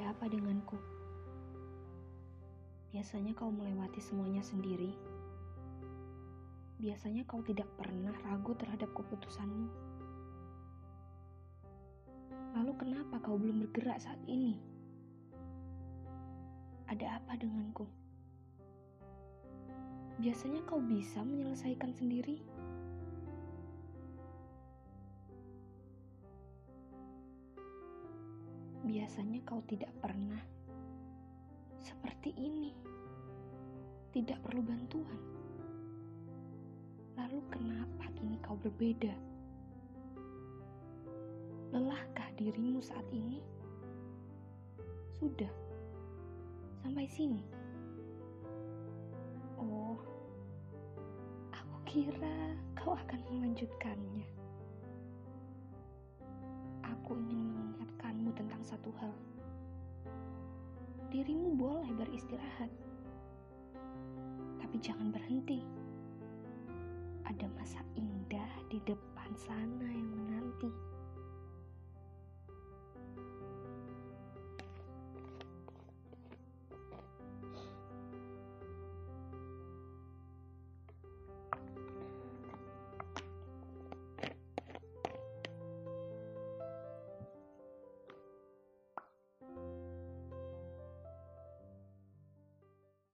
apa denganku? Biasanya kau melewati semuanya sendiri. Biasanya kau tidak pernah ragu terhadap keputusanmu. Lalu kenapa kau belum bergerak saat ini? Ada apa denganku? Biasanya kau bisa menyelesaikan sendiri. Biasanya kau tidak pernah seperti ini, tidak perlu bantuan. Lalu, kenapa kini kau berbeda? Lelahkah dirimu saat ini? Sudah sampai sini. Oh, aku kira kau akan melanjutkannya. Hal. Dirimu boleh beristirahat, tapi jangan berhenti. Ada masa indah di depan sana yang menanti.